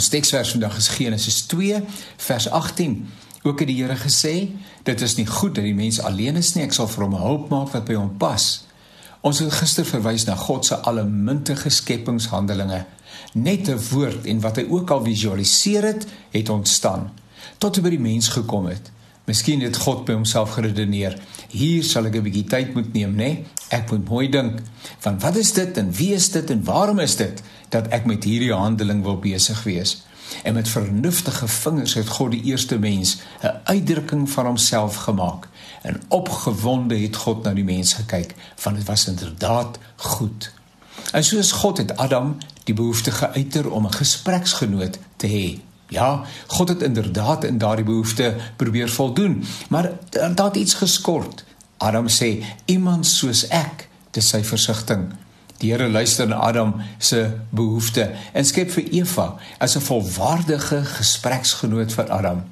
Ons teksvers vandag is Genesis 2 vers 18. Ook het die Here gesê, dit is nie goed dat die mens alleen is nie, ek sal vir hom 'n hulp maak wat by hom pas. Ons het gister verwys na God se allemintige skepingshandelinge. Net 'n woord en wat hy ook al visualiseer het, het ontstaan tot hy by die mens gekom het. Miskien het God by homself geredeneer. Hier sal ek 'n bietjie tyd moet neem, nê? Ek moet mooi dink van wat is dit en wie is dit en waarom is dit dat ek met hierdie handeling wil besig wees? En met vernuftige vingers het God die eerste mens 'n uitdrukking van homself gemaak. En opgewonde het God na die mens gekyk, want dit was inderdaad goed. En soos God het Adam die behoefte geuiter om 'n gespreksgenoot te hê Ja, God het inderdaad in daardie behoefte probeer voldoen, maar daar het iets geskort. Adam sê iemand soos ek, dis sy versigtiging. Die Here luister na Adam se behoefte en skep vir Eva as 'n volwaardige gespreksgenoot vir Adam.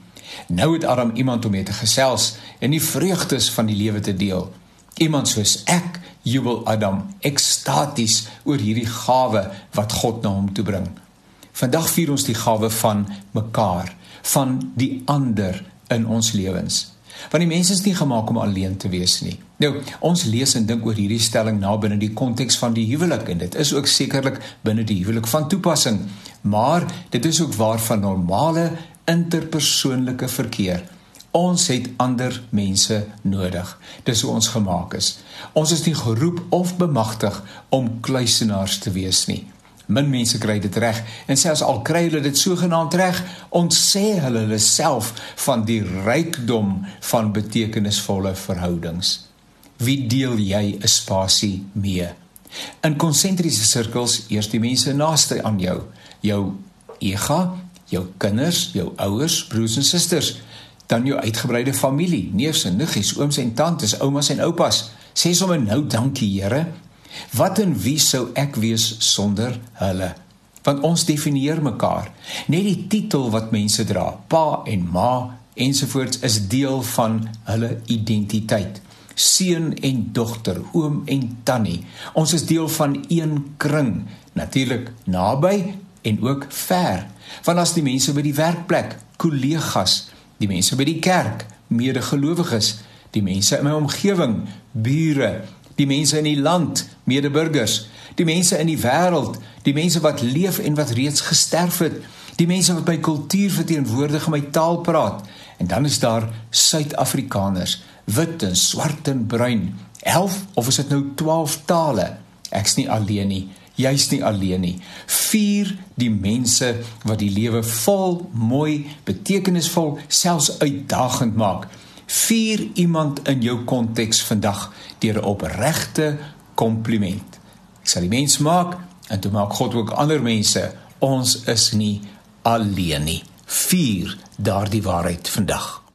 Nou het Adam iemand om mee te gesels en die vreugdes van die lewe te deel. Iemand soos ek jubel Adam ekstaties oor hierdie gawe wat God na hom toe bring. Vandag vier ons die gawe van mekaar, van die ander in ons lewens. Want die mens is nie gemaak om alleen te wees nie. Nou, ons lees en dink oor hierdie stelling na binne die konteks van die huwelik en dit is ook sekerlik binne die huwelik van toepassing, maar dit is ook waar van normale interpersoonlike verkeer. Ons het ander mense nodig. Dis hoe ons gemaak is. Ons is nie geroep of bemagtig om kluisenaars te wees nie. Min mense kry dit reg en selfs al kry hulle dit sogenaamd reg, ontsê hulle hulle self van die rykdom van betekenisvolle verhoudings. Wie deel jy 'n spasie mee? In konsentriese sirkels eers die mense naaste aan jou, jou ega, jou kinders, jou ouers, broers en susters, dan jou uitgebreide familie, neefs en niggies, ooms en tantes, oumas en oupas. Sê sommer nou dankie Here Wat en wie sou ek wees sonder hulle? Want ons definieer mekaar. Net die titel wat mense dra, pa en ma ensovoorts is deel van hulle identiteit. Seun en dogter, oom en tannie. Ons is deel van een kring, natuurlik naby en ook ver. Want as die mense by die werkplek, kollegas, die mense by die kerk, medegelowiges, die mense in my omgewing, bure, die mense in die land, medeburgers, die mense in die wêreld, die mense wat leef en wat reeds gesterf het, die mense wat my kultuur verteenwoordig en my taal praat. En dan is daar Suid-Afrikaners, wit en swart en bruin, 11 of is dit nou 12 tale? Ek's nie alleen nie. Jy's nie alleen nie. Vier die mense wat die lewe vol, mooi, betekenisvol, selfs uitdagend maak. Vier iemand in jou konteks vandag deur 'n opregte kompliment. Ek sal die mens maak en toe maak God ook ander mense. Ons is nie alleen nie. Vier daardie waarheid vandag.